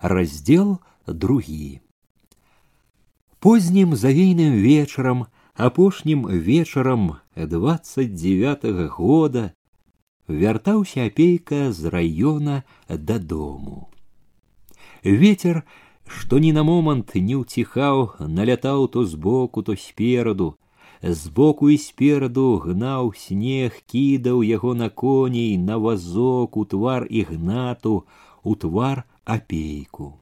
раздел другі. Позднім завейным вечарам, апошнім вечарам 29 -го года вяртаўся апейка з раёна дадому. Ветер, што ні на момант не ўціхаў, налятаў то збоку, то спераду, збоку і спераду гнаў снег, кідаў яго на коней, на вазок, у твар ігнату, у твар апейку.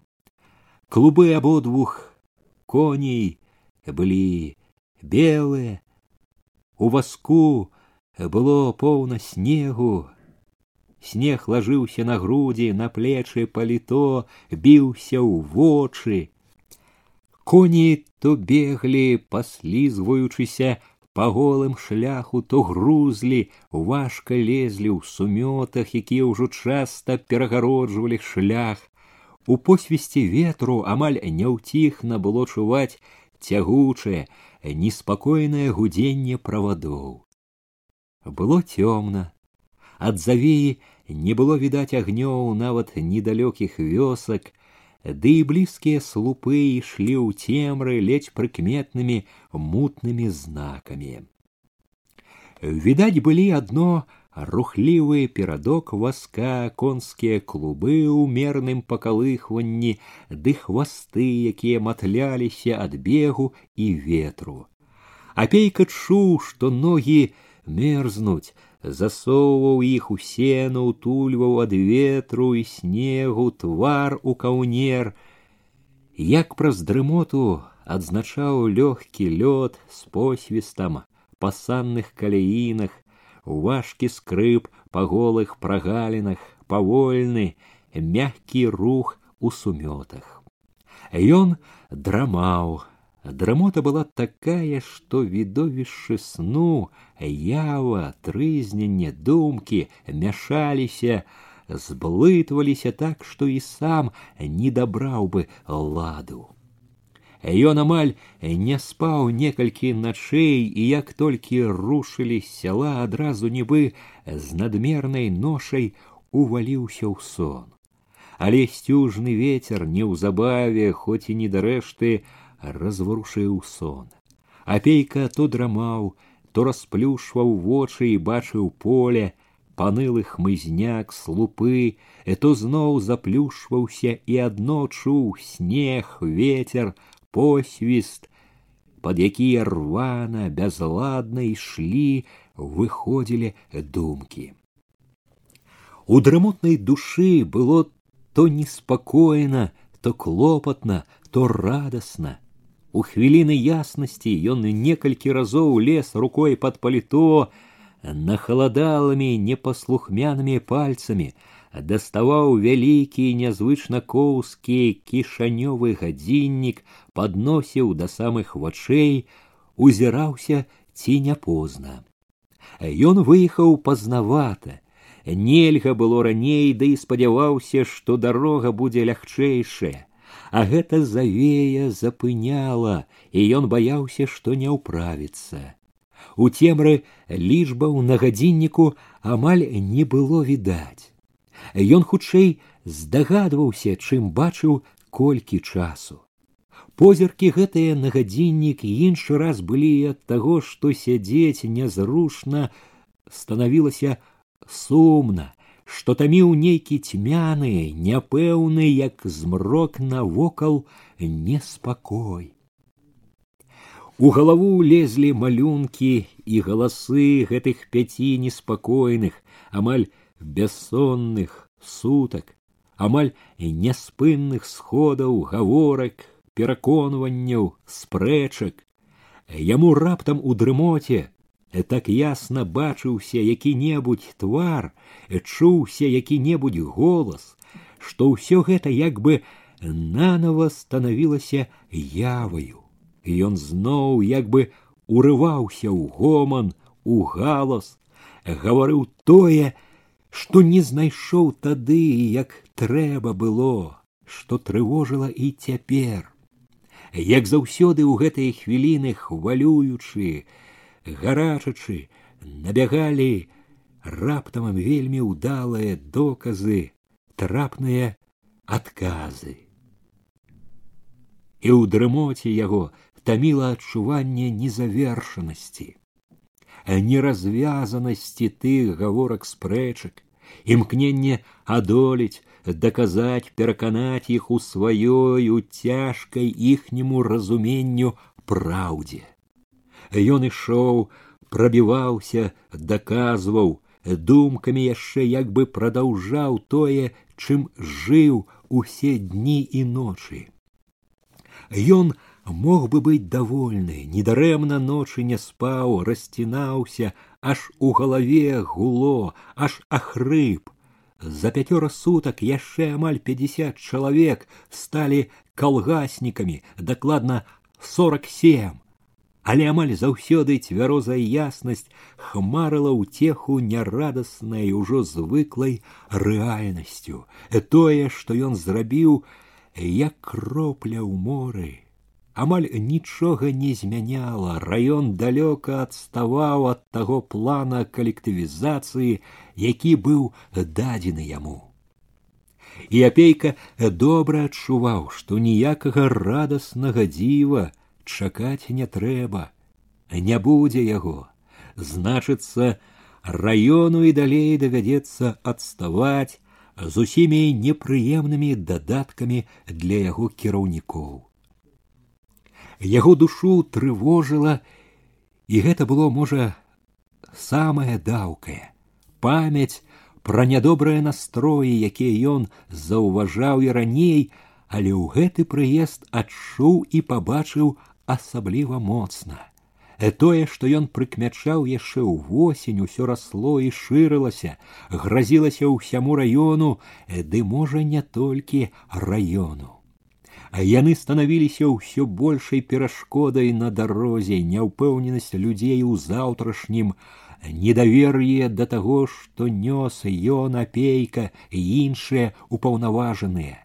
Клубы абодвух коней былі белыя, у васку было поўна снегу, снег лажыўся на грудзі, на плечы паліто, біўся ў вочы, Коні то беглі, паслізваючыся па голым шляху, то грузлі, важка лезлі ў сумётах, якія ўжо часта перагароджвалі шлях. У посвісці ветру амаль няўціхна было чуваць цягучае, неспакойнае гудзенне правадоў. Было цёмна. Ад завеі не было відаць агнёў нават недалёкіх вёсак, ды і блізкія слупы ішлі ў цемры ледзь прыкметнымі мутнымі знакамі. Відаць былі адно рухлівы перадок васка, конскія клубы ў мерным пакалыхванні, ды хвасты, якія матляліся ад бегу і ветру. Апейка чуў, што ногі мерзнуць, засоўваў іх у сену, утульваў ад ветру і снегу твар у каўнер. Як праз дрымоту адзначаў лёгкі лёд з посвістам па санных каляінах, важкі скрып па голых прагалінах, павольны, мягкі рух у сумётах. Ён драмаў, Драмота была такая, што відовішчы сну, ява, трызненне, думкі мяшаліся, зблытваліся так, што і сам не дабраў бы ладу. Ён амаль не спаў некалькі начэй, і як толькі рушылі сяла адразу нібы з надмернай ношай уваліўся ў сон. Але сцюжны ветер неўзабаве, хоць і не дарэшты, разварушыў сон. Апейка то драмаў, то расплюшваў вочы і бачыў поле, панылы хмызняк, слупы, э то зноў заплюшваўся і адно чуў снег, ветер, посвіст, под якія рвана, бязладна ішлі, выходзілі думкі. У дрымотнай душы было то неспакойна, то клопатна, то радасна. У хвіліны яснасці ён некалькі разоў лез рукой под паліто, нахаладалымі непаслухмянымі пальцамі, даставаў вялікі нязвычна коўскі кішанёвы гадзіннік, падносіў да самых вачэй, узіраўся ці не позна. Ён выехаў пазнавата. Нельга было раней, ды да і спадзяваўся, што дарога будзе лягчэйшая а гэта завея запыняла, і ён баяўся, што не ўправіцца. У цемры лічбаў на гадзінніку амаль не было відаць. Ён хутчэй здагадваўся, чым бачыў колькі часу. Позіркі гэтыя на гадзіннік іншы раз былі ад таго, што сядзець нязрушна станавілася сумна, што таміў нейкі цьмяны, няпэўны, як змрок навокал неспакой. У галаву лезлі малюнкі і галасы гэтых пяці неспакойных, амаль бяссонных сутак, амаль няспынных сходаў, гаворак, пераконванняў, спрэчак. Яму раптам у дрымоте так ясна бачыўся які-небудзь твар, чуўся які-небудзь голас, што ўсё гэта як бы нанова станавілася яваю. Ён зноў як бы урываўся ў гоман, у галас, гаварыў тое, што не знайшоў тады, як трэба было, што трывожыла і цяпер. Як заўсёды ў гэтыя хвіліны хвалюючы, гарачачы набягалі раптам вельмі ўдалыя доказы трапныя адказы і ў дрымоце яго таміла адчуванне незавершанасці неразвязанасці тых гаворак спрэчак імкненне адолець даказаць пераканаць іх у сваёй у цяжкай іхняму разуменню праўдзе ён ішоў прабіваўся даказваў думкамі яшчэ як бы прадаўжаў тое чым жыў усе дні і ночы ён мог бы быць давольны недарэмна ночы не спаў расцінаўся аж у галаве гуло аж ахрып за пяцёра сутак яшчэ амаль пятьдесят чалавек сталі калгаснікамі дакладна сорок семь але амаль заўсёды цвярозая яснасць хмарыла ўцеху нярадаснай ужо звыклай рэальнасцю тое што ён зрабіў як кропля ў моры амаль нічога не змяняла раён далёка адставаў ад таго плана калектывізацыі які быў дадзены яму і апейка добра адчуваў што ніякага радаснага дзіва чакаць не трэба, не будзе яго. Значыцца, раёну і далей давядзецца адставаць з усімі непрыемнымі дадаткамі для яго кіраўнікоў. Яго душу трывожыла, і гэта было, можа, самае даўкае памяць пра нядобрыя настроі, якія ён заўважаў і раней, але ў гэты прыезд адчуў і пабачыў асабліва моцна. Тое, што ён прыкмячаў яшчэ ў восень усё расло і шырылася, гразілася ўсяму раёну, ды можа не толькі раёну. А яны станавіліся ўсё большай перашкодай на дарозе, няўпэўненасць людзей у заўтрашнім, недавер'е да таго, што нёс ён апейка і іншыя упаўнаважаныя.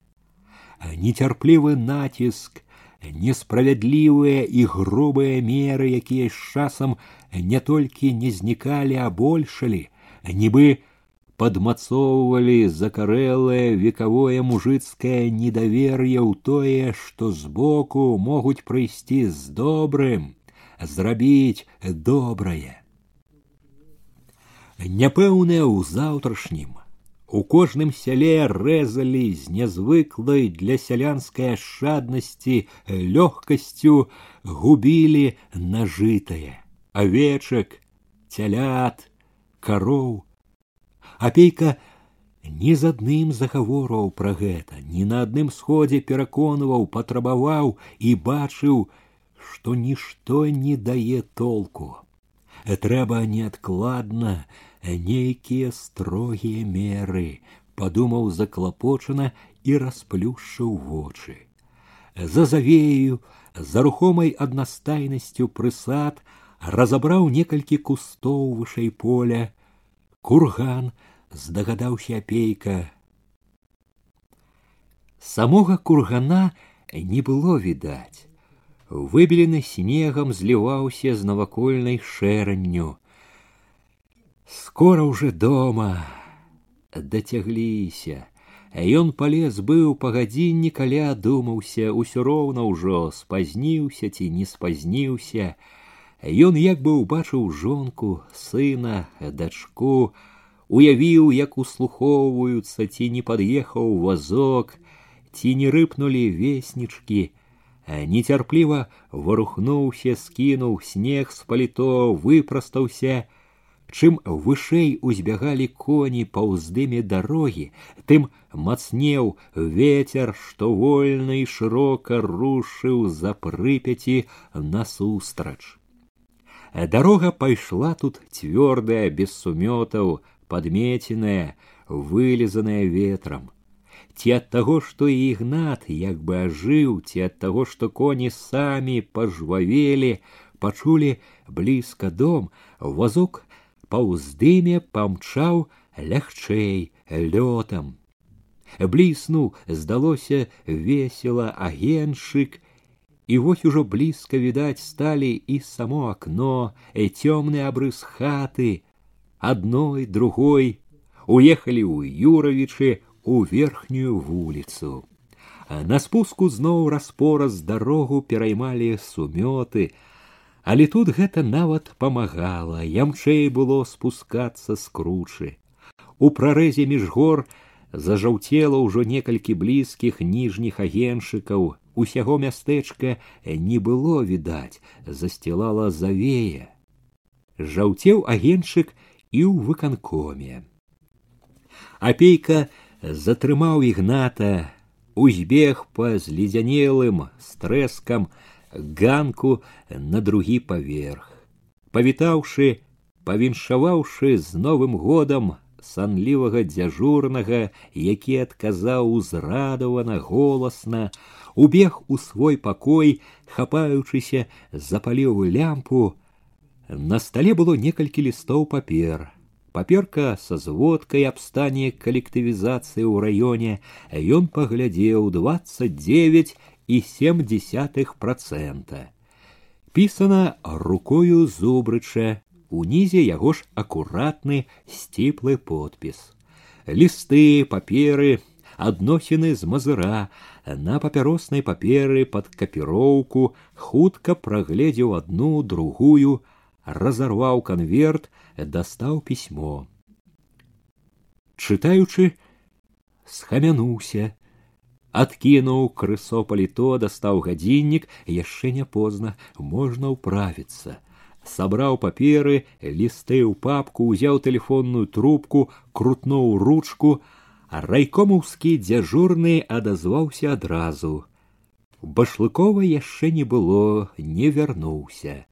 Нецярплівы націск несправядлівыя і грубыя меры, якія з часам не толькі не знікалі, а большалі, нібы падмацоўвалі закарэлае векавое мужыцкае недавер'е ў тое, што збоку могуць прыйсці з добрым, зрабіць добрае. Няпэўнае ў заўтрашнім у кожным сяле рэзалі з нязвыклай для сялянскай ашчаднасці лёгкасцю губілі нажытае авечак цялят кароў апейка ні з адным загаворваў пра гэта ні на адным сходзе пераконваў патрабаваў і бачыў што нішто не дае толку трэба неадкладна нейкія строгія меры, падумаў заклапочана і расплюшчыў вочы. За завею, за рухомай аднастайнасцю прысад разабраў некалькі кустоў вышэй поля. Курган здагадаўся апейка. Самога кургана не было відаць. Выбелены снегам зліваўся з навакольнай шэранню скоро уже дома дацягліся ён палез быў па гадзінні каля думаўся усё роўна ўжо спазніўся ці не спазніўся ён як бы ўбачыў жонку сына дачку уявіў як услухоўваюцца ці не пад'ехаў вазок ці не рыпнулі веснічкі нецярпліва варухнуўся скінуў снег з паліто выпрастаўся Чым вышэй узбягалі коні па ўздыме дарогі, тым мацнеў ветер, што вольна і шырока рушыў за прыпяці насустрач. Дарога пайшла тут цвёрдая, без сумётаў, падмеценая, вылезаная ветрам. Ці ад таго, што і ігнат як бы ажыў, ці ад таго, што коні самі пажвавелі, пачулі блізка дом, вазок па ўздыме памчаў лягчэй лётам. Бліснуў, здалося весела агеншык, і вось ужо блізка відаць сталі і само акно, і цёмны абрыс хаты, адной другой уехалі ў юравічы у верхнюю вуліцу. На спуску зноў распораз дарогу пераймалі сумёты, але тут гэта нават памагала, ямчэй было спускацца з кручы. У прарэзе між гор зажаўцела ўжо некалькі блізкіх ніжніх агеншчыкаў, усяго мястэчка не было відаць, засцілала завея. Жаўцеў агеншчык і ў выканкоме. Апейка затрымаў ігната, узбег па зледзянелым стрэскам ганку на другі паверх. Павітаўшы, павіншаваўшы з новым годам санлівага дзяжурнага, які адказаў узрадавана голасна, убег у свой пакой, хапаючыся запаліў лямпу. На стале было некалькі лістоў папер. Паперка са зводкай аб стане калектывізацыі ў раёне ён паглядзеў 29 і сем десятых процента. Пісана рукою зубрыча, унізе яго ж акуратны сціплы подпіс. Лісты, паперы, адносіны з мазыра, на папяроснай паперы пад капіроўку хутка прагледзеў одну другую, разорваў конверт, дастаў пісьмо. Чытаючы, схамянуўся, адкінуў крысо паліто, дастаў гадзіннік, яшчэ не позна, можна ўправіцца. Сабраў паперы, лісты ў папку, узяў тэлефонную трубку, крутнуў ручку, а райкомаўскі дзяжурны адазваўся адразу. Башлыкова яшчэ не было, не вярнуўся.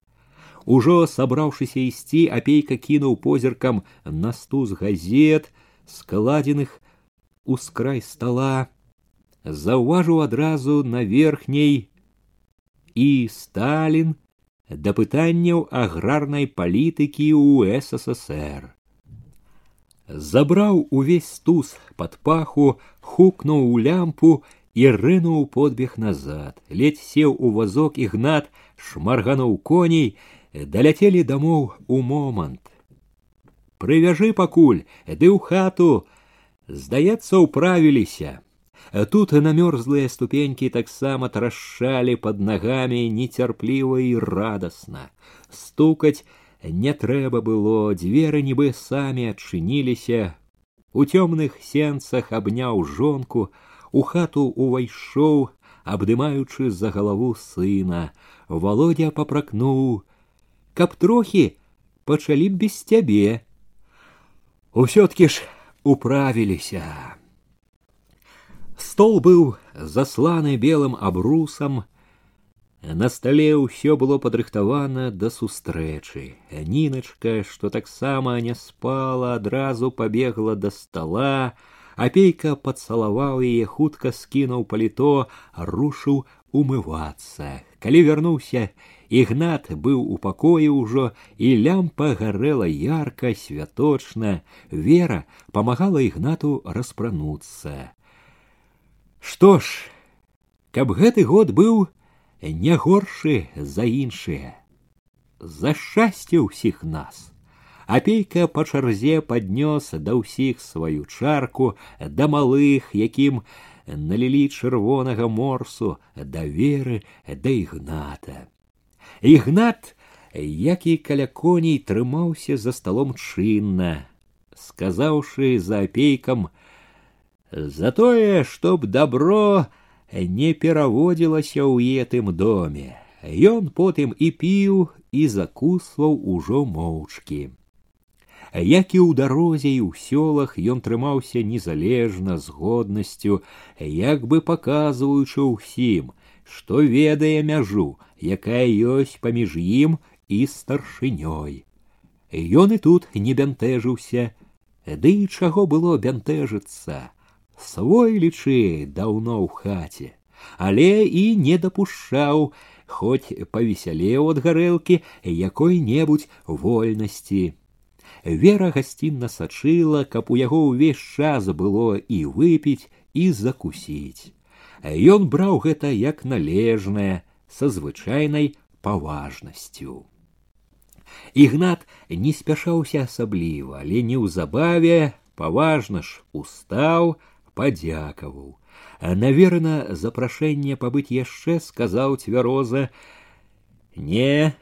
Ужо сабраўшыся ісці, апейка кінуў позіркам на стуз газет, складзеных у скрай стола, заўважыў адразу на верхняй і Сталін да пытанняў аграрнай палітыкі ў ССР. Забраў увесь стуз пад паху, хукнуў у лямпу і рынуў подбег назад, ледзь сеў у вазок ігнат, шмаргануў коней, даляцелі дамоў у момант. Прывяжы пакуль, ды ў хату, здаецца, управіліся. Тут на мёрзлыя ступенькі таксама трашчалі под нагамі нецярпліва і радасна. Стукаць не трэба было, дзверы нібы самі адчыніліся. У цёмных сенцах абняў жонку, у хату увайшоў, абдымаючы за галаву сына. Володя папракнуў: каб трохі пачалі б без цябе. Усё-ткі ж управіліся. Стол быў засланы белым абрусам. На стале ўсё было падрыхтавана да сустрэчы. Ніначка, што таксама не спала, адразу пабегла да стола, апейка пацалаваў яе хутка скінуў паліто, рушыў умывацца. Калі вярнуўся, Ігнат быў у пакоі ўжо, і лямпа гарэла ярка, святочна. Вера памагала ігнату распрануцца. Што ж, каб гэты год быў не горшы за іншыя. За шчасце ўсіх нас. Апейка па чарзе паднёс да ўсіх сваю чарку, да малых, якім налілі чырвонага морсу, да веры, да ігната. Ігнат, як і каля коней трымаўся за сталом чынна, сказаўшы за апейкам: за тое, чтоб добро не пераводзілася ў етым доме. Ён потым і піў і закусваў ужо моўчкі. Як і ў дарозе і ў сёлах ён трымаўся незалежна з годнасцю, як бы паказваючы ўсім, што ведае мяжу, якая ёсць паміж ім і старшынёй. Ён і тут не бянтэжыўся, ды і чаго было бянтэжыцца. Свой лічы даўно ў хаце, але і не дапушчаў, хоць павесялеў ад гарэлкі якой-небудзь вольнасці. Вера гасцінна сачыла, каб у яго ўвесь час было і выпіць і закусіць. Ён браў гэта як належнае, са звычайнай паважнасцю. Ігнат не спяшаўся асабліва, але неўзабаве паважна ж устаў, падзякаваў. наверно запрашэнне пабыць яшчэ сказаў цвяроза не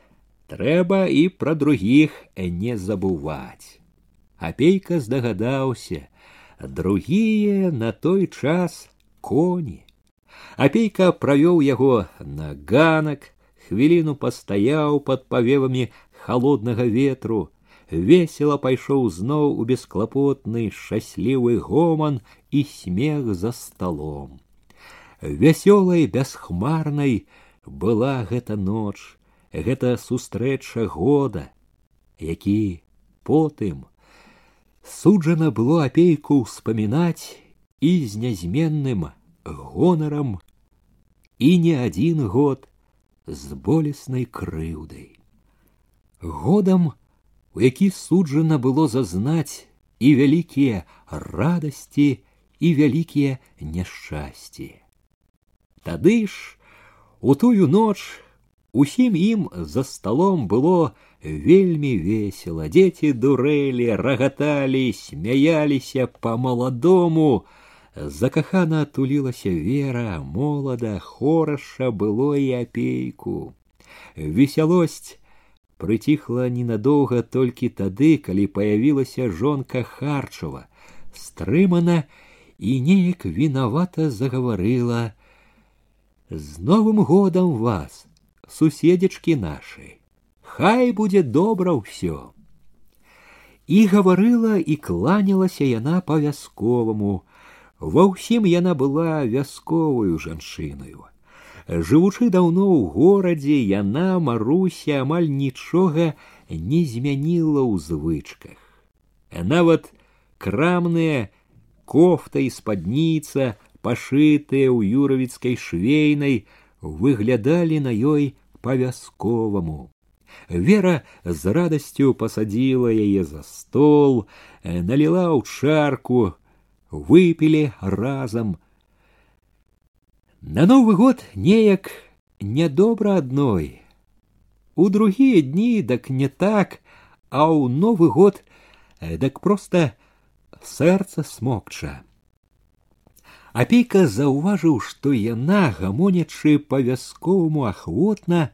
трэба і пра другіх не забываць апейка здагадаўся другие на той час коні апейка правёў яго на ганак хвіліну пастаяў под павевамі холоднага ветру весело пайшоў зноў у бесклапотны шчаслівы гоман і смех за столом вясёлай бясхмарнай была гэта ноч гэта сустрэча года які потым суджана было апейку ўспамінаць і з нязменным гонарам і не адзін год з болеснай крыўдай годам у які суджана было зазнаць і вялікія радасці і вялікія няшчасці тады ж у тую ноч усім ім за столом было вельмі весело дзеці дурэлі рагаталі смяяліся по маладому закахана тулілася вера молада хораша было і апейку весялосць прыціхла ненадоўга толькі тады калі паявілася жонка харчова стрымана і неяк вінавата загаварыла з новым годам вас суседзечкі нашы хай будзе добра ўсё і гаварыла і кланялася яна па вясковаму ва ўсім яна была вясковую жанчынаю жывучы даўно ў горадзе яна маруся амаль нічога не змяніла ў звычках нават крамныя кофта і спадніца пашытыя ў юравіцкай швейнай выглядалі на ёй па вясковаму Вера з радасцю пасадзіла яе за стол, э, наліла ў чарку, выпілі разам. На новы год неяк нядобра адной. У другія дні дак не так, а ў новы год э, дак проста сэрца смокча. Апейка заўважыў, што яна, гамонячы па вясковаму ахвотна,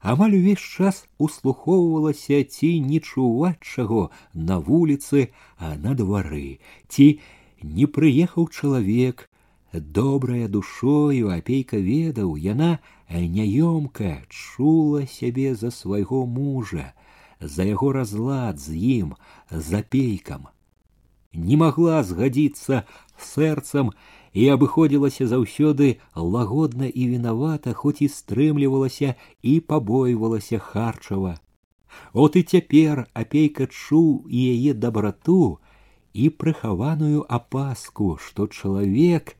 амаль увесь час услухоўвалася ці не чуваць чаго на вуліцы а на двары ці не прыехаў чалавек добрая душою апейка ведаў яна няёмка чула сябе за свайго мужа за яго разлад з ім за пейкам не магла згадзіцца сэрцам і абыходзілася заўсёды лагодна і вінавата хоць і стрымлівалася і пабойвалася харчава от і цяпер апейка чуў і яе дабрату і прыхаваную апаску што чалавек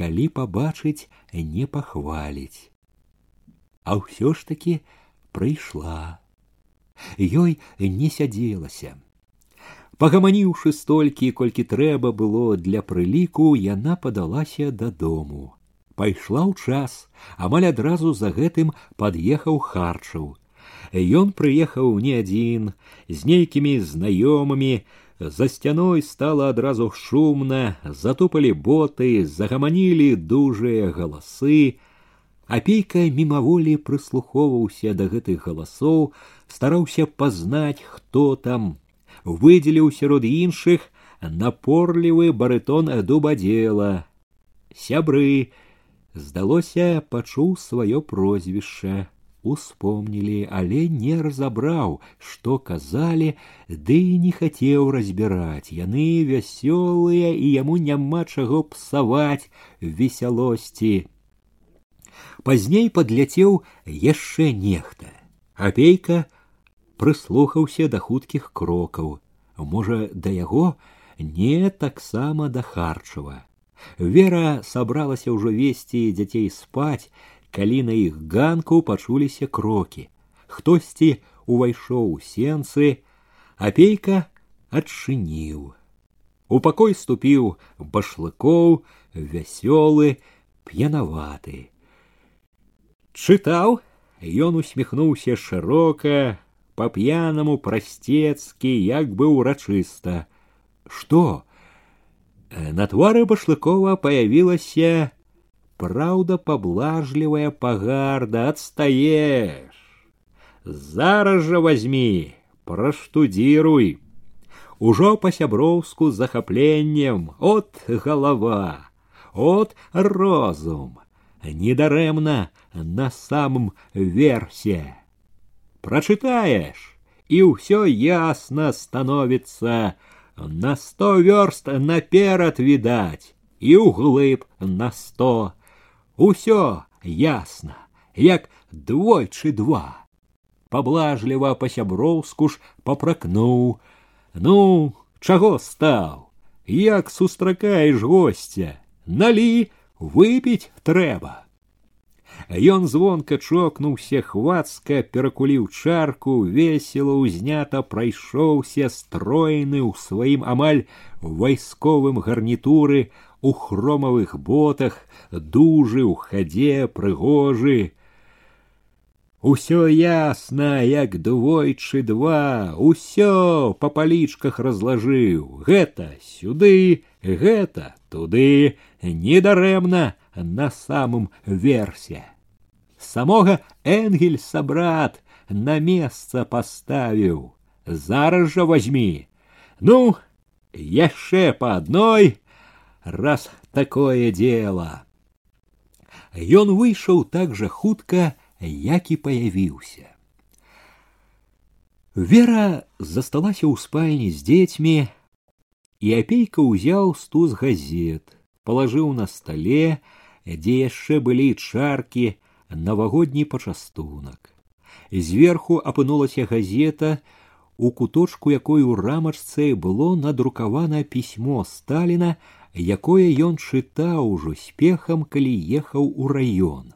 калі пабачыць не пахваліць а ўсё ж таки прыйшла ёй не сядзелася Пагаманіўшы столькі, колькі трэба было для прыліку, яна падалася дадому. Пайшла ў час, амаль адразу за гэтым пад'ехаў харчаў. Ён прыехаў не адзін, з нейкімі знаёмымі, за сцяной стала адразу шумна, затупалі боты, загаманілі дужыя галасы. Апейка мімаволі прыслухоўваўся да гэтых галасоў, стараўся пазнаць, хто там, выдзеліў сярод іншых напорлівы барытон дубадзела. Сябры, здалося, пачуў сваё прозвішча, успомнілі, але не разабраў, што казалі, ды і не хацеў разбіраць. Яны вясёлыя і яму няма чаго псаваць весялосці. Пазней падляцеў яшчэ нехта. Апейка прыслухаўся да хуткіх крокаў можа да яго не таксама да харчава вера сабралася ўжо весці дзяцей спаць калі на іх ганку пачуліся крокі хтосьці увайшоў у сенцы апейка адчыніў у пакой ступіў башлыкоў вясёлы п'янаваты чытаў ён усміхнуўся шырока по п'янаму прасцецкі як бы ўрачыста что На твары башлыкова появілася праўда поблажливая пагарда отстаешь зараз жа возьми праштудзіруй ужо па-сяброўску з захапленнем от голова от розум недарэмна на самом версе прочитаешь и ўсё ясно становится на сто верст наперад відаць і ўглыб на сто усё ясно як двойчы два. Поблажліва па-сяброўску ж попракнуў ну чаго стаў? Як сустракаеш гостя налі выпіць трэба. Ён звонка чокнуўся хвацка перакуліў чарку весела ўзнята прайшоўся стройны ў сваім амаль вайсковым гарнітуры у хромавых ботах дужы ў хадзе прыгожы Усё ясна, як двойчы два, усё па палічках разлажыў. Гэта сюды, гэта туды, недарэмна на самом версе. Самога Энгельса брат на месца паставіў. Зараз жа возьми. Ну, яшчэ по адной, раз такое дело. Ён выйшаў так жа хутка, як і паявіўся. Вера засталася ў спальні з дзецьмі, і апейка ўзяў стуз газет, палажыў на стале, дзе яшчэ былі чаркі, навагодні пачастунак. Зверху апынулася газета, у куточку якой у рамачцы было надрукавана пісьмо Сталіна, якое ён чытаў ужо спехам, калі ехаў у раён.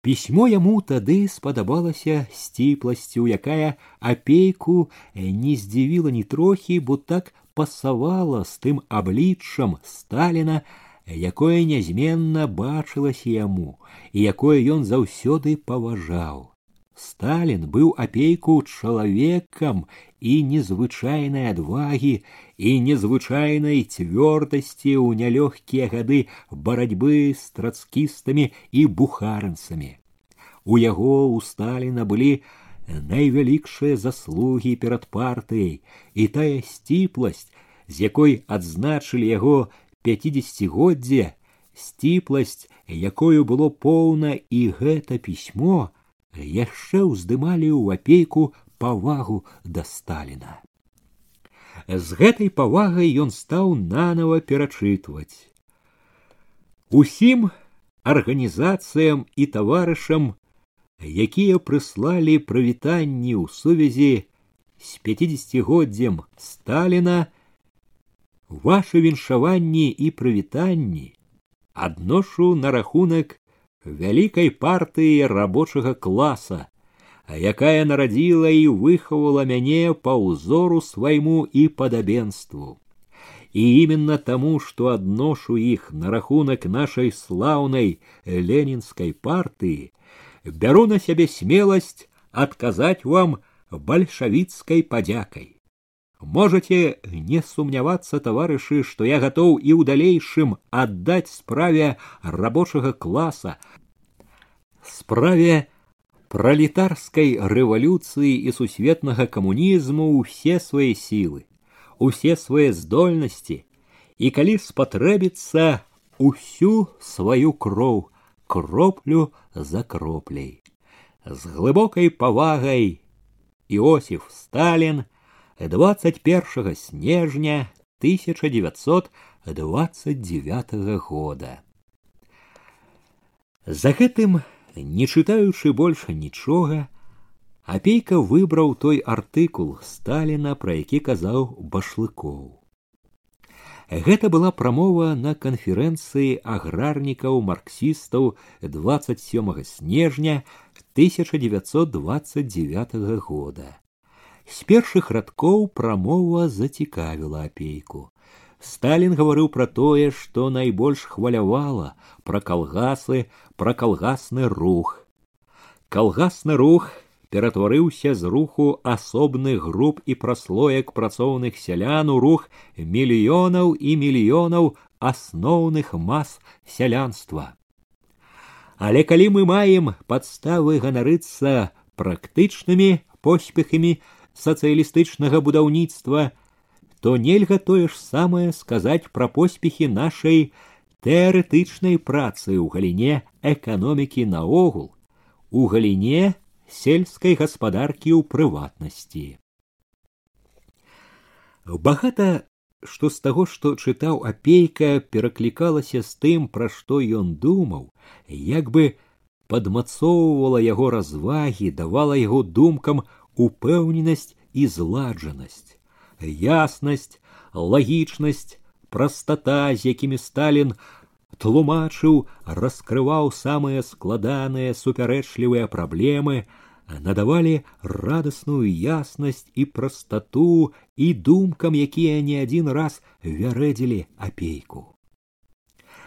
Пісьмо яму тады спадабалася сціпласцю, якая апейку не здзівіла ні трохі, бо так пасавала з тым абліччам Сталіна, якое нязменна бачылася яму і якое ён заўсёды паважаў. Сталін быў апейку чалавекам і незвычайнай адвагі і незвычайнай цвёрдасці ў нялёгкія гады барацьбы з трацкістамі і бухаранцамі. У яго у Сталіна былі найвялікшыя заслугі перад партыяй і тая сціпласць, з якой адзначылі яго пяцідзесяцігоддзе, сціпласць, якою было поўна і гэта пісьмо, яшчэ ўздымалі ў апейку павагу да Сталіна. З гэтай павагай ён стаў нанова перачытваць. Усім арганізацыям і таварышам, якія прыслалі прывітанні ў сувязі з пяцідесятгоддзям Сталіна, ваши віншаванні і прывітанні адношу на рахунак вялікай партыі рабочага класа, якая нарадзіла і выхавала мяне па ўзору свайму і падабенству. І именно таму, што адношу іх на рахунак нашай слаўнай ленінскай партыі, бяру на сябе смеласць адказаць вам бальшавіцкай падзякай. Можете не сумнявацца, таварышы, што я гатоў і ў далейшым аддаць справе рабочага класа, справе пролетарской рэвалюцыі і сусветнага камунізму ўсе свае сілы, усе свае здольнасці і калі спатрэбіцца усю сваю кроў кроплю за кропляй. З глыбокай павагай Іосиф Сталін 21 снежня 1929 года. За гэтым, Не чытаючы больше нічога, апейка выбраў той артыкул Сталіна, пра які казаў башлыкоў. Гэта была прамова на канферэнцыі аграрнікаў марксістаў 27 снежня 1929 года. З першых радкоў прамова зацікавіла апейку. Сталін гаварыў пра тое, што найбольш хвалявала пра калгасы, пра калгасны рух. Калгасны рух ператварыўся з руху асобных груп і праслоек працоўных сялян у рух мільёнаў і мільёнаў асноўных мас сялянства. Але калі мы маем падставы ганарыцца практычнымі поспехамі сацыялістычнага будаўніцтва, то нельга тое ж самае сказаць пра поспехі нашай тэарэтычнай працы ў галіне эканомікі наогул, у галіне сельскай гаспадаркі ў прыватнасці. Багата што з таго, што чытаў апейка, пераклікалася з тым, пра што ён думаў, як бы падмацоўвала яго развагі, давала яго думкам упэўненасць і зладжанасць, яснасць, лагічнасць, прастата, з якімі Сталін тлумачыў, раскрываў самыя складаныя супярэчлівыя праблемы, надавалі радасную яснасць і прастату і думкам, якія не адзін раз вярэдзілі апейку.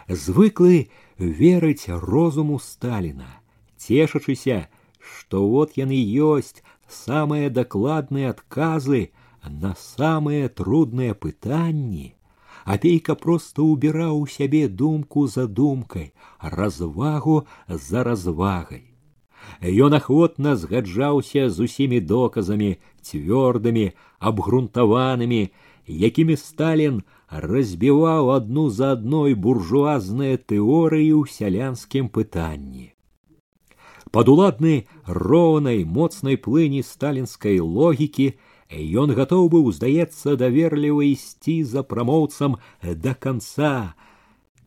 Звыклы верыць розуму Сталіна, цешачыся, што вот яны ёсць самыя дакладныя адказы на самыя трудныя пытанні, апейка проста ўбіраў у сябе думку за думкай, развагу за развагай. Ён ахвотна згаджаўся з усімі доказамі цвёрдымі, абгрунтаванымі, якімі Сталін разбіваў адну за адной буржуазныя тэорыі ў сялянскім пытанні. Падуладны роўнай моцнай плыні сталінскай логікі Ён гатоў быў, здаецца, даверліва ісці за прамоўцам да канца,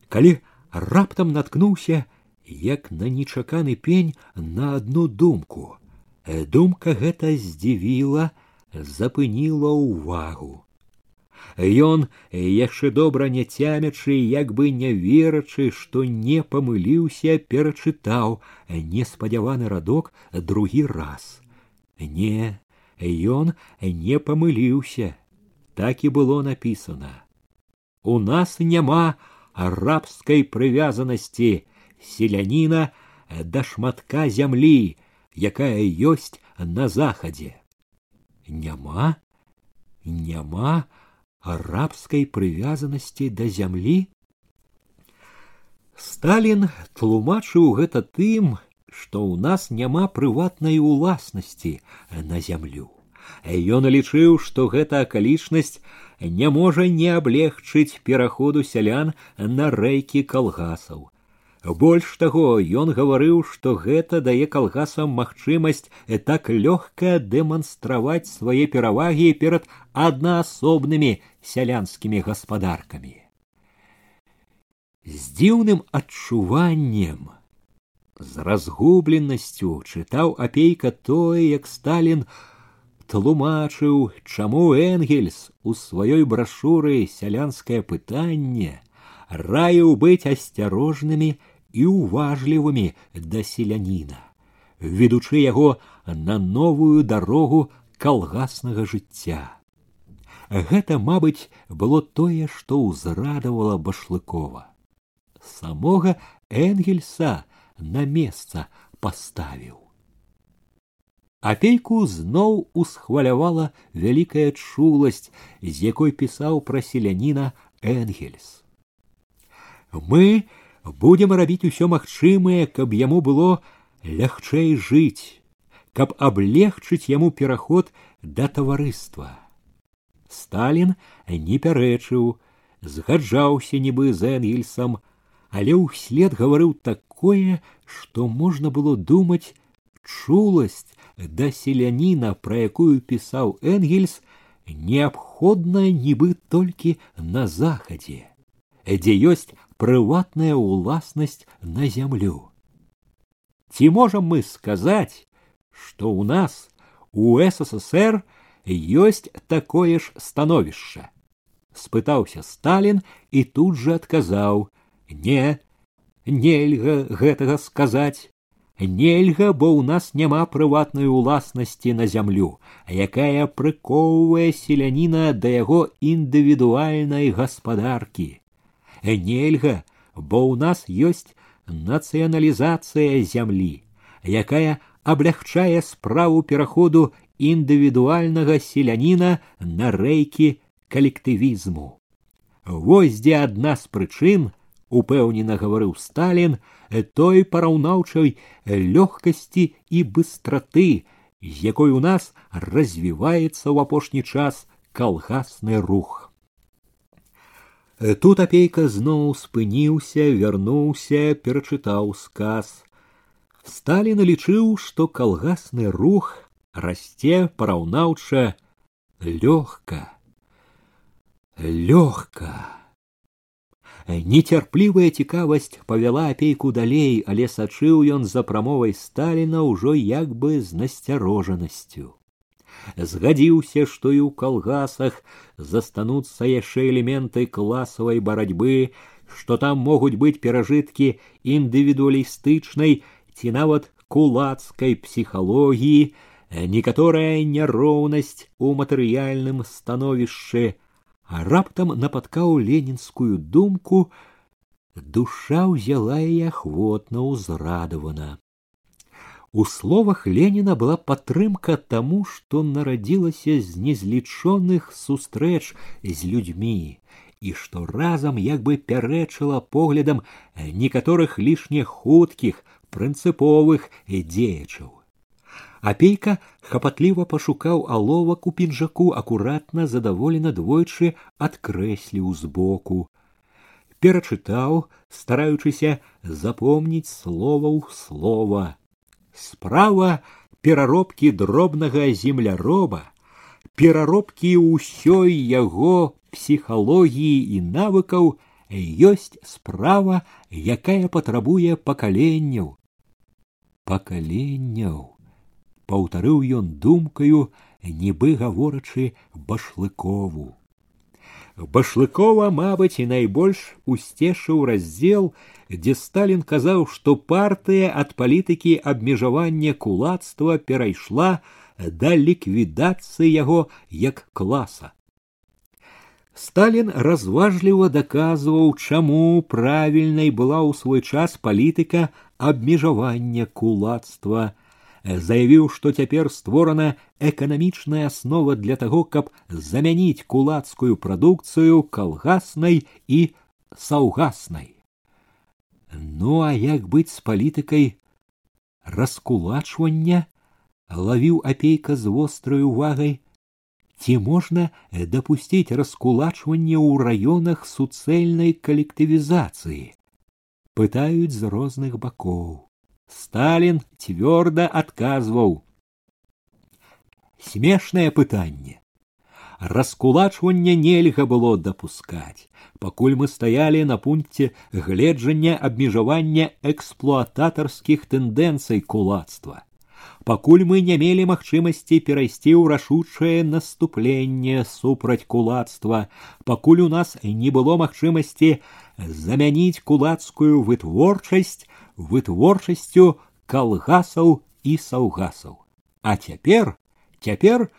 калі раптам наткнуўся як на нечаканы пень на одну думку. Думка гэта здзівіла, запыніла ўвагу. Ён яшчэ добра не цямячы, як бы не верачы, што не памыліўся, перачытаў неспадзяваны радок другі раз. Не, ён не памыліўся, так і было написано. У нас няма арабскай прывязанасці, селяніна да шматка зямлі, якая ёсць на захадзе. Няма, няма арабскай прывязанасці да зямлі. Сталін тлумачыў гэта тым, што ў нас няма прыватнай уласнасці на зямлю. Ён лічыў, што гэта акалічнасць не можа не аблегчыць пераходу сялян на рэйкі калгасаў. Больш таго, ён гаварыў, што гэта дае калгасам магчымасць так лёгка дэманстраваць свае перавагі перад аднаасобнымі сялянскімі гаспадаркамі. З дзіўным адчуваннем, з разгубленасцю чытаў апейка тое, як Сталін тлумачыў, чаму Энгельс у сваёй брашуры сялянскае пытанне раіў быць асцярожнымі і уважлівымі да селяніна, ведучы яго на новую дарогу калгаснага жыцця. Гэта, мабыць, было тое, што ўзрадавала башлыкова. Самога Энгельса на месца паставіў. Апейку зноў усхвалявала вялікая чуласць, з якой пісаў пра селяніна Энгельс. Мы будем рабіць усё магчымае, каб яму было лягчэй жыць, каб аблегчыць яму пераход да таварыства. Сталін не пярэчыў, згаджаўся нібы з Энгельсам, але ўслед гаварыў такое, што можна было думаць чуласць да селяніна, пра якую пісаў Энгельс, неабходна нібы толькі на захадзе, дзе ёсць прыватная ўласнасць на зямлю. Ці можам мы сказаць, што ў нас у ССР ёсць такое ж становішча. спытаўся Сталін і тут жа адказаў: не, нельга гэтага сказаць. Нельга, бо ў нас няма прыватнай уласнасці на зямлю, якая прыкоўвае селяніна да яго індывідуальнай гаспадаркі нельга, бо ў нас ёсць нацыяналізацыя зямлі, якая аблягчае справу пераходу індывідуальнага селяніна на рэйкі калектывізму. Вось дзе адна з прычын, упэўнена гаварыў Сталін, той параўнаўчай лёгкасці і быстраты, з якой у нас развіваецца ў апошні час калгасны рух. Тут апейка зноў спыніўся, вярнуўся, перачытаў сказ. Сталін лічыў, што калгасны рух расце параўнаўча лёгка. Лёгка. Нецярплівая цікавасць павяла апейку далей, але сачыў ён за прамовай Сталіна ўжо як бы з насцярожанасцю. Згадзіўся, што і ў калгасах застануцца яшчэ элементы класавай барацьбы, што там могуць быць перажыткі індывідуалістычнай ці нават кулацкай псіхалогіі, некаторая няроўнасць у матэрыяльным становішчы, а раптам напаткаў ленінскую думку, душа ўзяла яе ахвотна ўзрадавана. У словах Леніна была падтрымка таму, што нарадзілася з незлічоных сустрэч з людзьмі і што разам як бы пярэчыла поглядам некаторых лішне хуткіх прынцыповых дзеячаў. Апейка хапатліва пашукаў аловак у пінжаку, акуратна задаволена двойчы адкрэсліў збоку. Перачытаў, стараючыся запомніць слова ў слова. Справа пераробкі дробнага земляроба, пераробкі ўсёй яго псіхалогіі і навыкаў ёсць справа, якая патрабуе пакаленняў. Пакаленняў паўтарыў ён думкаю, нібы гаворачы башлыкову. Башлыкова, мабыць, і найбольш усцешыў раздзел, дзе Сталін казаў, што партыя ад палітыкі абмежавання кулацтва перайшла да ліквідацыі яго як класа. Сталін разважліва даказваў, чаму правільнай была ў свой час палітыка абмежавання кулацтва, заявіў, што цяпер створана эканамічная аснова для таго, каб замяніць кулацкую прадукцыю калгаснай і саўгаснай. Ну а як быць з палітыкай раскулачвання лавіў апейка з вострай увагай, ці можна дапусціць раскулачванне ў раёнах суцэльнай калектывізацыі пытаюць з розных бакоў Сталін цвёрда адказваў смешнае пытанне раскулачвання нельга было дапускаць пакуль мы стаялі на пункце гледжання абмежавання эксплуататарскіх тэндэнцый кулацтва пакуль мы не мелі магчымасці перайсці ў рашучае наступленне супраць кулацтва пакуль у нас не было магчымасці замяніць кулацкую вытворчасць вытворчасцю калгасаў і саўгасаў. А цяпер цяпер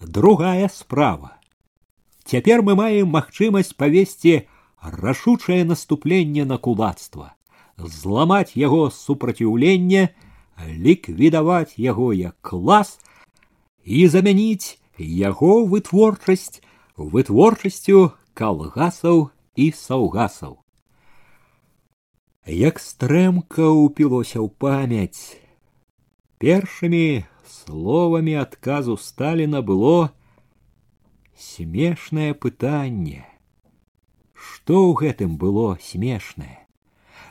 другая справа. Цяпер мы маем магчымасць павесці рашучае наступленне на кулацтва, зламаць яго супраціўленне, ліквідаваць яго як клас і замяніць яго вытворчасць вытворчасцю калгасаў і саўгасаў як стрэмка ўпілося ў памяць. Першымі словамі адказу Сталіна было смешнае пытанне. Што ў гэтым было смешнае?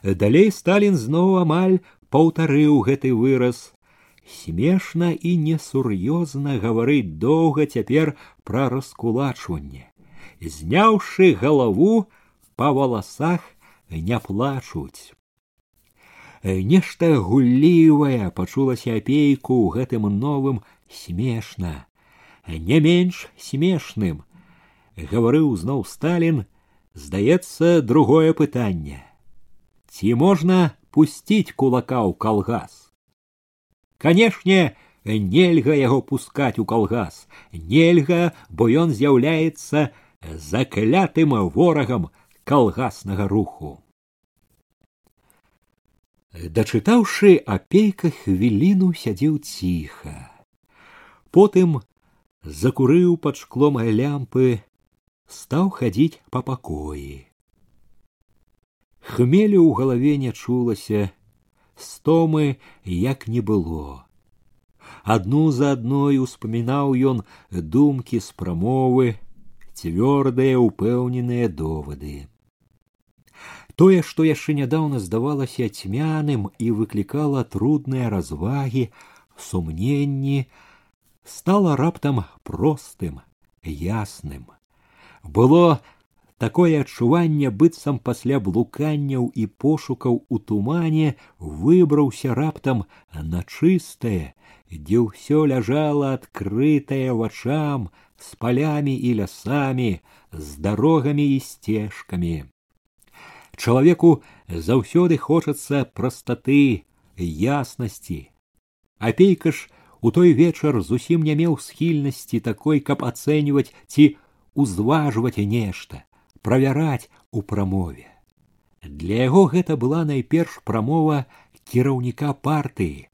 Далей Сталін зноў амаль паўтарыў гэты выраз. Смешна і несур'ёзна гаварыць доўга цяпер пра раскулачванне. Зняўшы галаву па валасах не плачуць. Нешта гуллівае пачулася апейку ў гэтым новым смешна, не менш смешным. Гаварыў зноў Сталін, здаецца другое пытанне. Ці можна пусціць кулака ў калгас? Канешне, нельга яго пускаць у калгас, нельга, бо ён з'яўляецца заклятым ворагам калгаснага руху. Дачытаўшы апейка хвіліну сядзеў ціха. Потым закурыў пад шклом лямпы, стаў хадзіць па пакоі. Хмелю ў галаве не чулася, стомы як не было. Адну за адной успамінаў ён думкі з прамовы, цвёрдыя ўпэўненыя довады. Тое, што яшчэ нядаўна здавалася цьмяным і выклікала трудныя развагі, сумненні, стала раптам простым, ясным. Было такое адчуванне быццам пасля блуканняў і пошукаў у тумане выбраўся раптам на чыстае, дзе ўсё ляжала адкрытае вачам з палямі і лясамі, з дарогамі і сцежкамі. Чалавеку заўсёды хочацца прастаты, яснасці. Апейка ж у той вечар зусім не меў схільнасці такой, каб ацэньваць ці узважваць нешта, правяраць у прамове. Для яго гэта была найперш прамова кіраўніка партыі,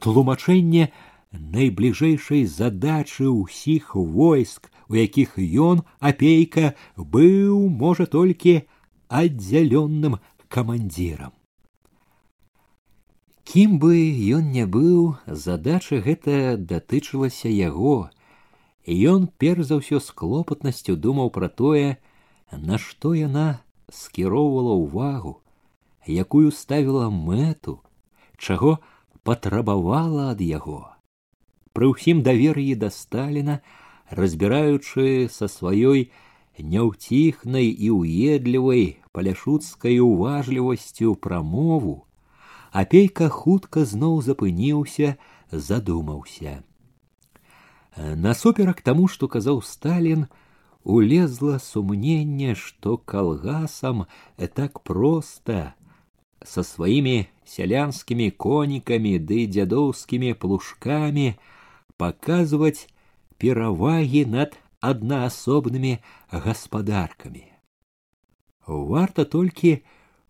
тлумачэнне найбліжэйшай задачы ўсіх войск, у якіх ён апейка быў можа толькі аддзялённым камандзірам. Кім бы ён не быў, задача гэта датычылася яго, і ён перш за ўсё з клопатнасцю думаў пра тое, на што яна скіроўвала ўвагу, якую ставіла мэту, чаго патрабавала ад яго. Пры ўсім давер'і да Сталіна, разбіраючы са сваёй няўціхнай і уедлівай паляшуцкай уважлівасцю прамову, апейка хутка зноў запыніўся, задумаўся. Насуперак таму, што казаў Сталін, улезла сумненне, што калгасам так проста со сваімі сялянскімі конікамі ды дзядоўскімі плужкамі паказваць перавагі над аднаасобнымі гаспадаркамі. Варта толькі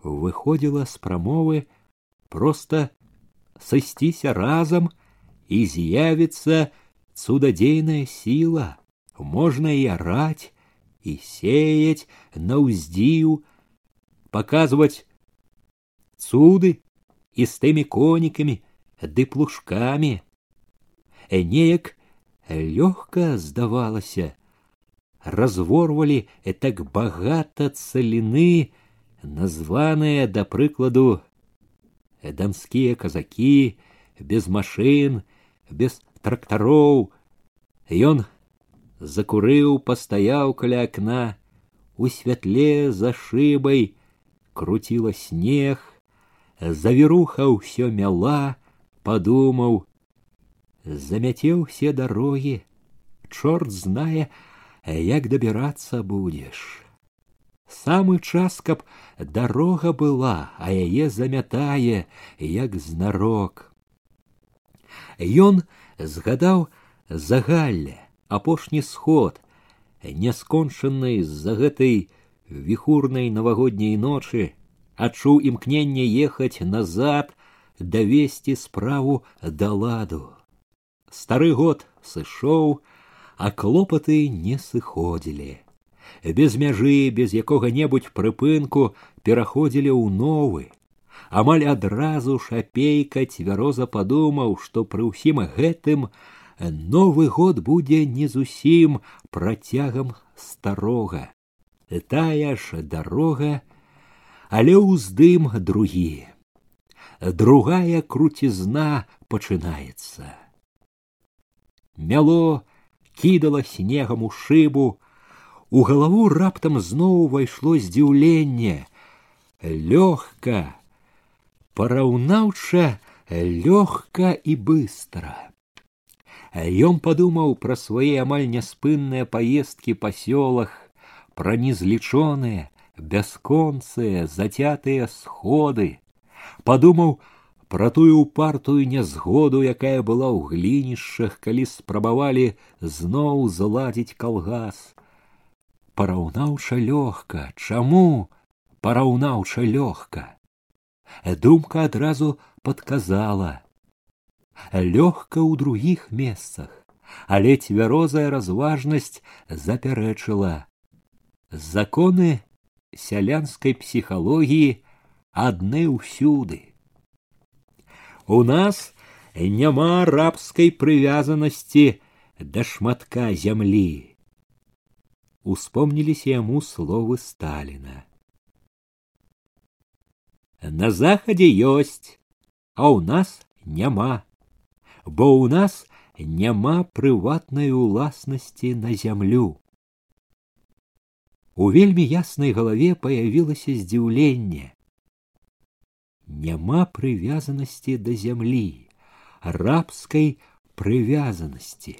выходзіла з прамовы проста сысціся разам і з'явіцца цудадзейная сіла, можна і араць і сеять на ўздзію, паказваць цуды і з тымі конікамі ды плужкамі. Неяк лёгка здавалася, разворвалі так багата цаліны, названыя да прыкладу дамскія казакі, без машын, без трактароў. Ён закурыў, пастаяў каля акна, у святле за шыбай круціла снег, завіруха ўсё мяла, падумаў, замяце ўсе дарогі, чорт знае, як дабірацца будзеш. Самы час, каб дарога была, а яе замятае, як знарок. Ён згадаў загалле, апошні сход, няскончаны з-за гэтай віхурнай навагодняй ночы, адчуў імкненне ехаць назад, давесці справу да ладу. Стары год сышоў, а клопаты не сыходзілі. Без мяжы, без якога-небудзь прыпынку пераходзілі ў новы. Амаль адразу шапейка цвяроза падумаў, што пры ўсім гэтым новы год будзе не зусім працягам старога. Тая ж дарога але ўздым другі. Другая круцізна пачынаецца. Мяло кідала снегам у шыбу, у галаву раптам зноў увайшло здзіўленне, лёгка, параўнаўча лёгка і быстро. Ён падумаў пра свае амаль няспынныя паездкі па сёлах, пра незлічоныя, бясконцыя зацятыя сходы падумаў пра тую упартую нязгоду якая была ў глінішчах калі спрабавалі зноў зладзіць калгас параўнаўча лёгка чаму параўнаўча лёгка Думка адразу подказала. Лёгка ў другіх месцах, але цвярозая разважнасць запярэчыла. Законы сялянскай псіхалогіі адны ўсюды. У нас няма рабскай прывязанасці да шматка зямлі. Успомніліся яму словы Сталіна. На захадзе ёсць, а ў нас няма, бо ў нас няма прыватнай уласнасці на зямлю. У вельмі яснай галаве паявілася здзіўленне. Няма прывязанасці да зямлі, рабскай прывязанасці.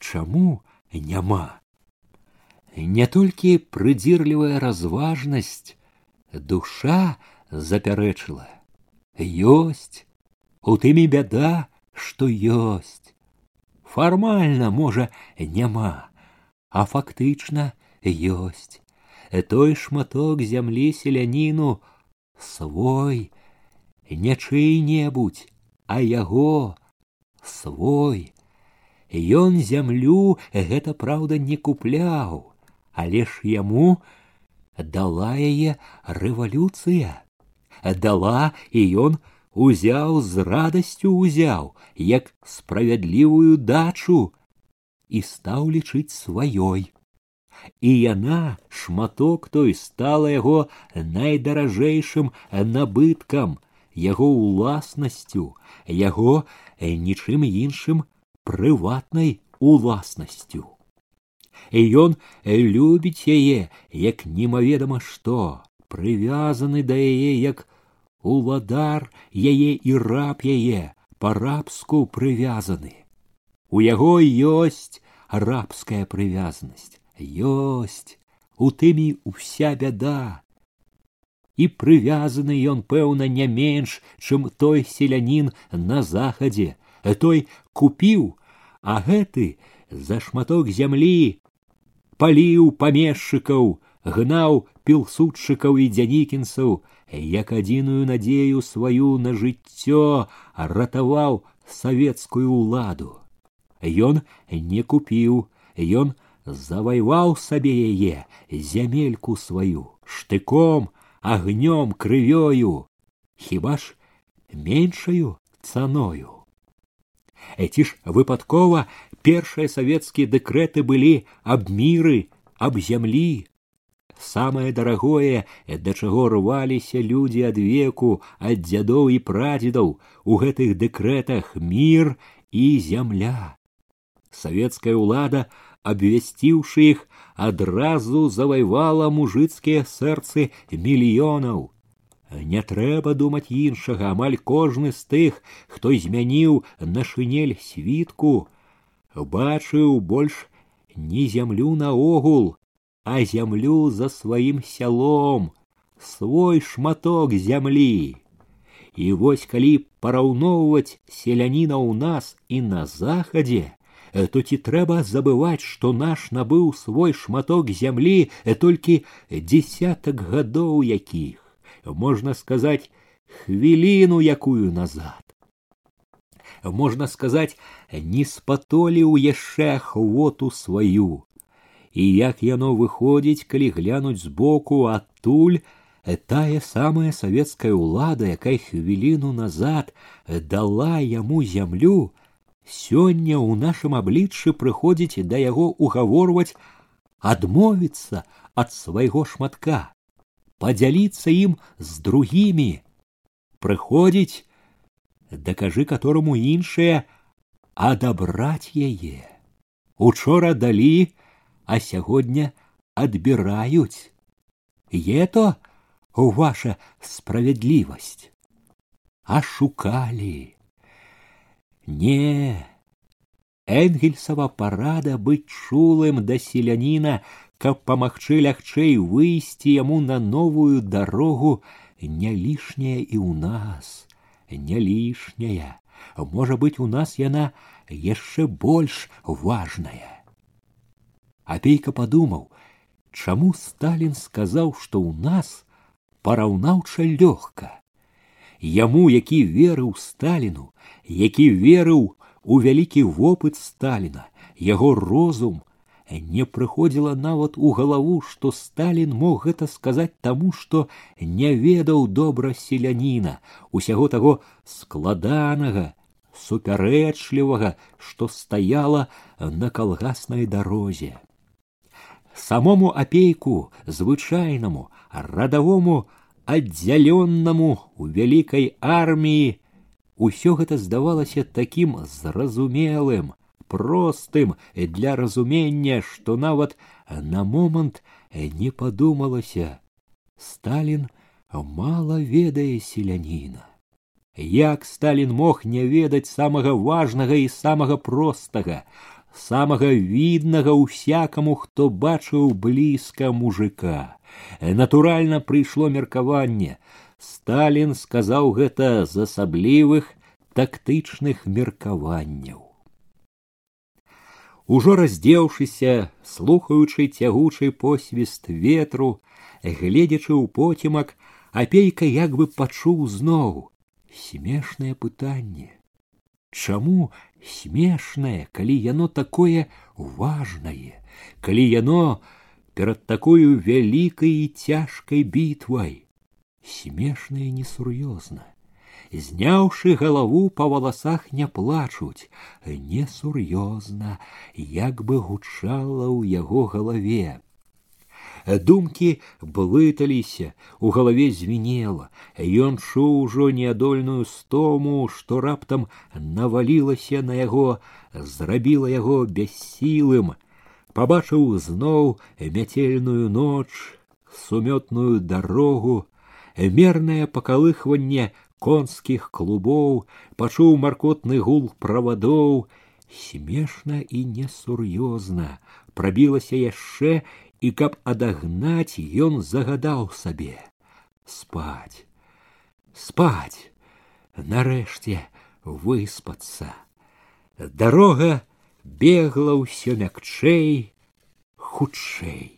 Чаму няма? Не толькі прыдзірлівая разважнасць, душа запярэчыла. Ёсць, у тым і бяда, што ёсць. Фармальна, можа, няма, а фактычна ёсць. Той шматок зямлі селяніну свой, не чый-небудзь, а яго свой. Ён зямлю гэта праўда не купляў, але ж яму дала яе рэвалюцыя. Дала і ён узяў з радасцю узяў, як справядлівую дачу і стаў лічыць сваёй. І яна шматок той стала яго найдаражэйшым набыткам, яго уласнасцю, яго нічым іншым прыватнай уласнасцю. І ён любіць яе, як немаведама што, прывязаны да яе як уладар яе і раб яе па-рабску прывязаны. У яго ёсць рабская прывязанасць, ёсць, у тымі ўся бяда, і прывязаны ён пэўна не менш чым той селянін на захадзе той купіў а гэты за шматок зямлі паліў памешчыкаў гнаў пілсудчыкаў і дзянікінцаў як адзіную надзею сваю на жыццё ратаваў савецкую ўладу ён не купіў ён завайваў сабе яе зямельку сваю штыком огнем, крывёю, хіба ж меншаю цаною. Эти ж выпадкова першыя савецкія дэкрэты былі аб міры, аб зямлі. Самае дарагое, да чаго рваліся людзі ад веку, ад дзядоў і прадзедаў у гэтых дэкрэтах мір і зямля. Савецкая ўлада абвясціўшы іх адразу завайвала мужыцкія сэрцы мільёнаў. Не трэба думаць іншага, амаль кожны з тых, хто змяніў на шынель світку, бачыў больш не зямлю наогул, а зямлю за сваім сялом, свой шматок зямлі. І вось калі параўноўваць селяніна ў нас і на захадзе, Э, то ці трэба забываць, што наш набыў свой шматок зямлі э, толькі десятак гадоў якіх, можна сказаць, хвіліну якую назад. Можна сказаць, не спатоліў яшчэ ахвоту сваю. І як яно выходзіць, калі глянуць збоку адтуль, э, тая самая савецкая ўлада, якая хвіліну назад дала яму зямлю, сёння ў нашым абліччы прыходзіць да яго угаворваць адмовіцца ад свайго шматка падзяліцца ім з другімі прыходзіць дакажы которому іншае адабраць яе учора далі а сягоння адбіраюць ето ваша справядлівасць ашукалі Не, Энгельсова парада быць чулым да селяніна, каб памагчы лягчэй выйсці яму на новую дарогу, не лішняя і ў нас, не лішняя. Можа быць, у нас яна яшчэ больш важная. Апейка падумаў, чаму Сталін сказаў, што ў нас параўнаўча лёгка. яму, які верыў Сталіну, які верыў у вялікі вопыт Сталіна, яго розум не прыходзіла нават у галаву, што Сталін мог гэта сказаць таму, што не ведаў добра селяніна, усяго таго складанага, супярэчлівага, што стаяла на калгаснай дарозе. Самому апейку звычайнаму, радавому аддзяленнаму у вялікай арміі усё гэта здавалася такім зразумелым, простым для разумення, што нават на момант не падумалася. Сталін мала ведае селяніна. Як Сталін мог не ведаць самага важнага і самага простага, самага віднага ўсякаму, хто бачыў блізка мужика. Натуральна прыйшло меркаванне. Сталін сказаў гэта з асаблівых тактычных меркаванняў. Ужо раздзеўшыся, слухаючы цягучы посвіст ветру, гледзячы ў потімак, апейка як бы пачуў зноў смешнае пытанне. Чаму смешнае, калі яно такое важнае, калі яно перад такою вялікай і цяжкай бітвай смешна і несур'ёзна зняўшы галаву па валасах не плачуць несур'ёзна як бы гучала ў яго галаве думкі блыталіся у галаве звінела ён чуў ужо неадольную стому што раптам навалілася на яго зрабіла яго бяссілым пабачыў зноў мяцельную ноч, сумётную дарогу, мернае пакалыхванне конскіх клубоў, пачуў маркотны гул правадоў, смешна і несур'ёзна прабілася яшчэ і каб адагнаць ён загадаў сабе спаць спаць нарэшце выспацца дарога бегла ўсё мякчэй, хутчэй.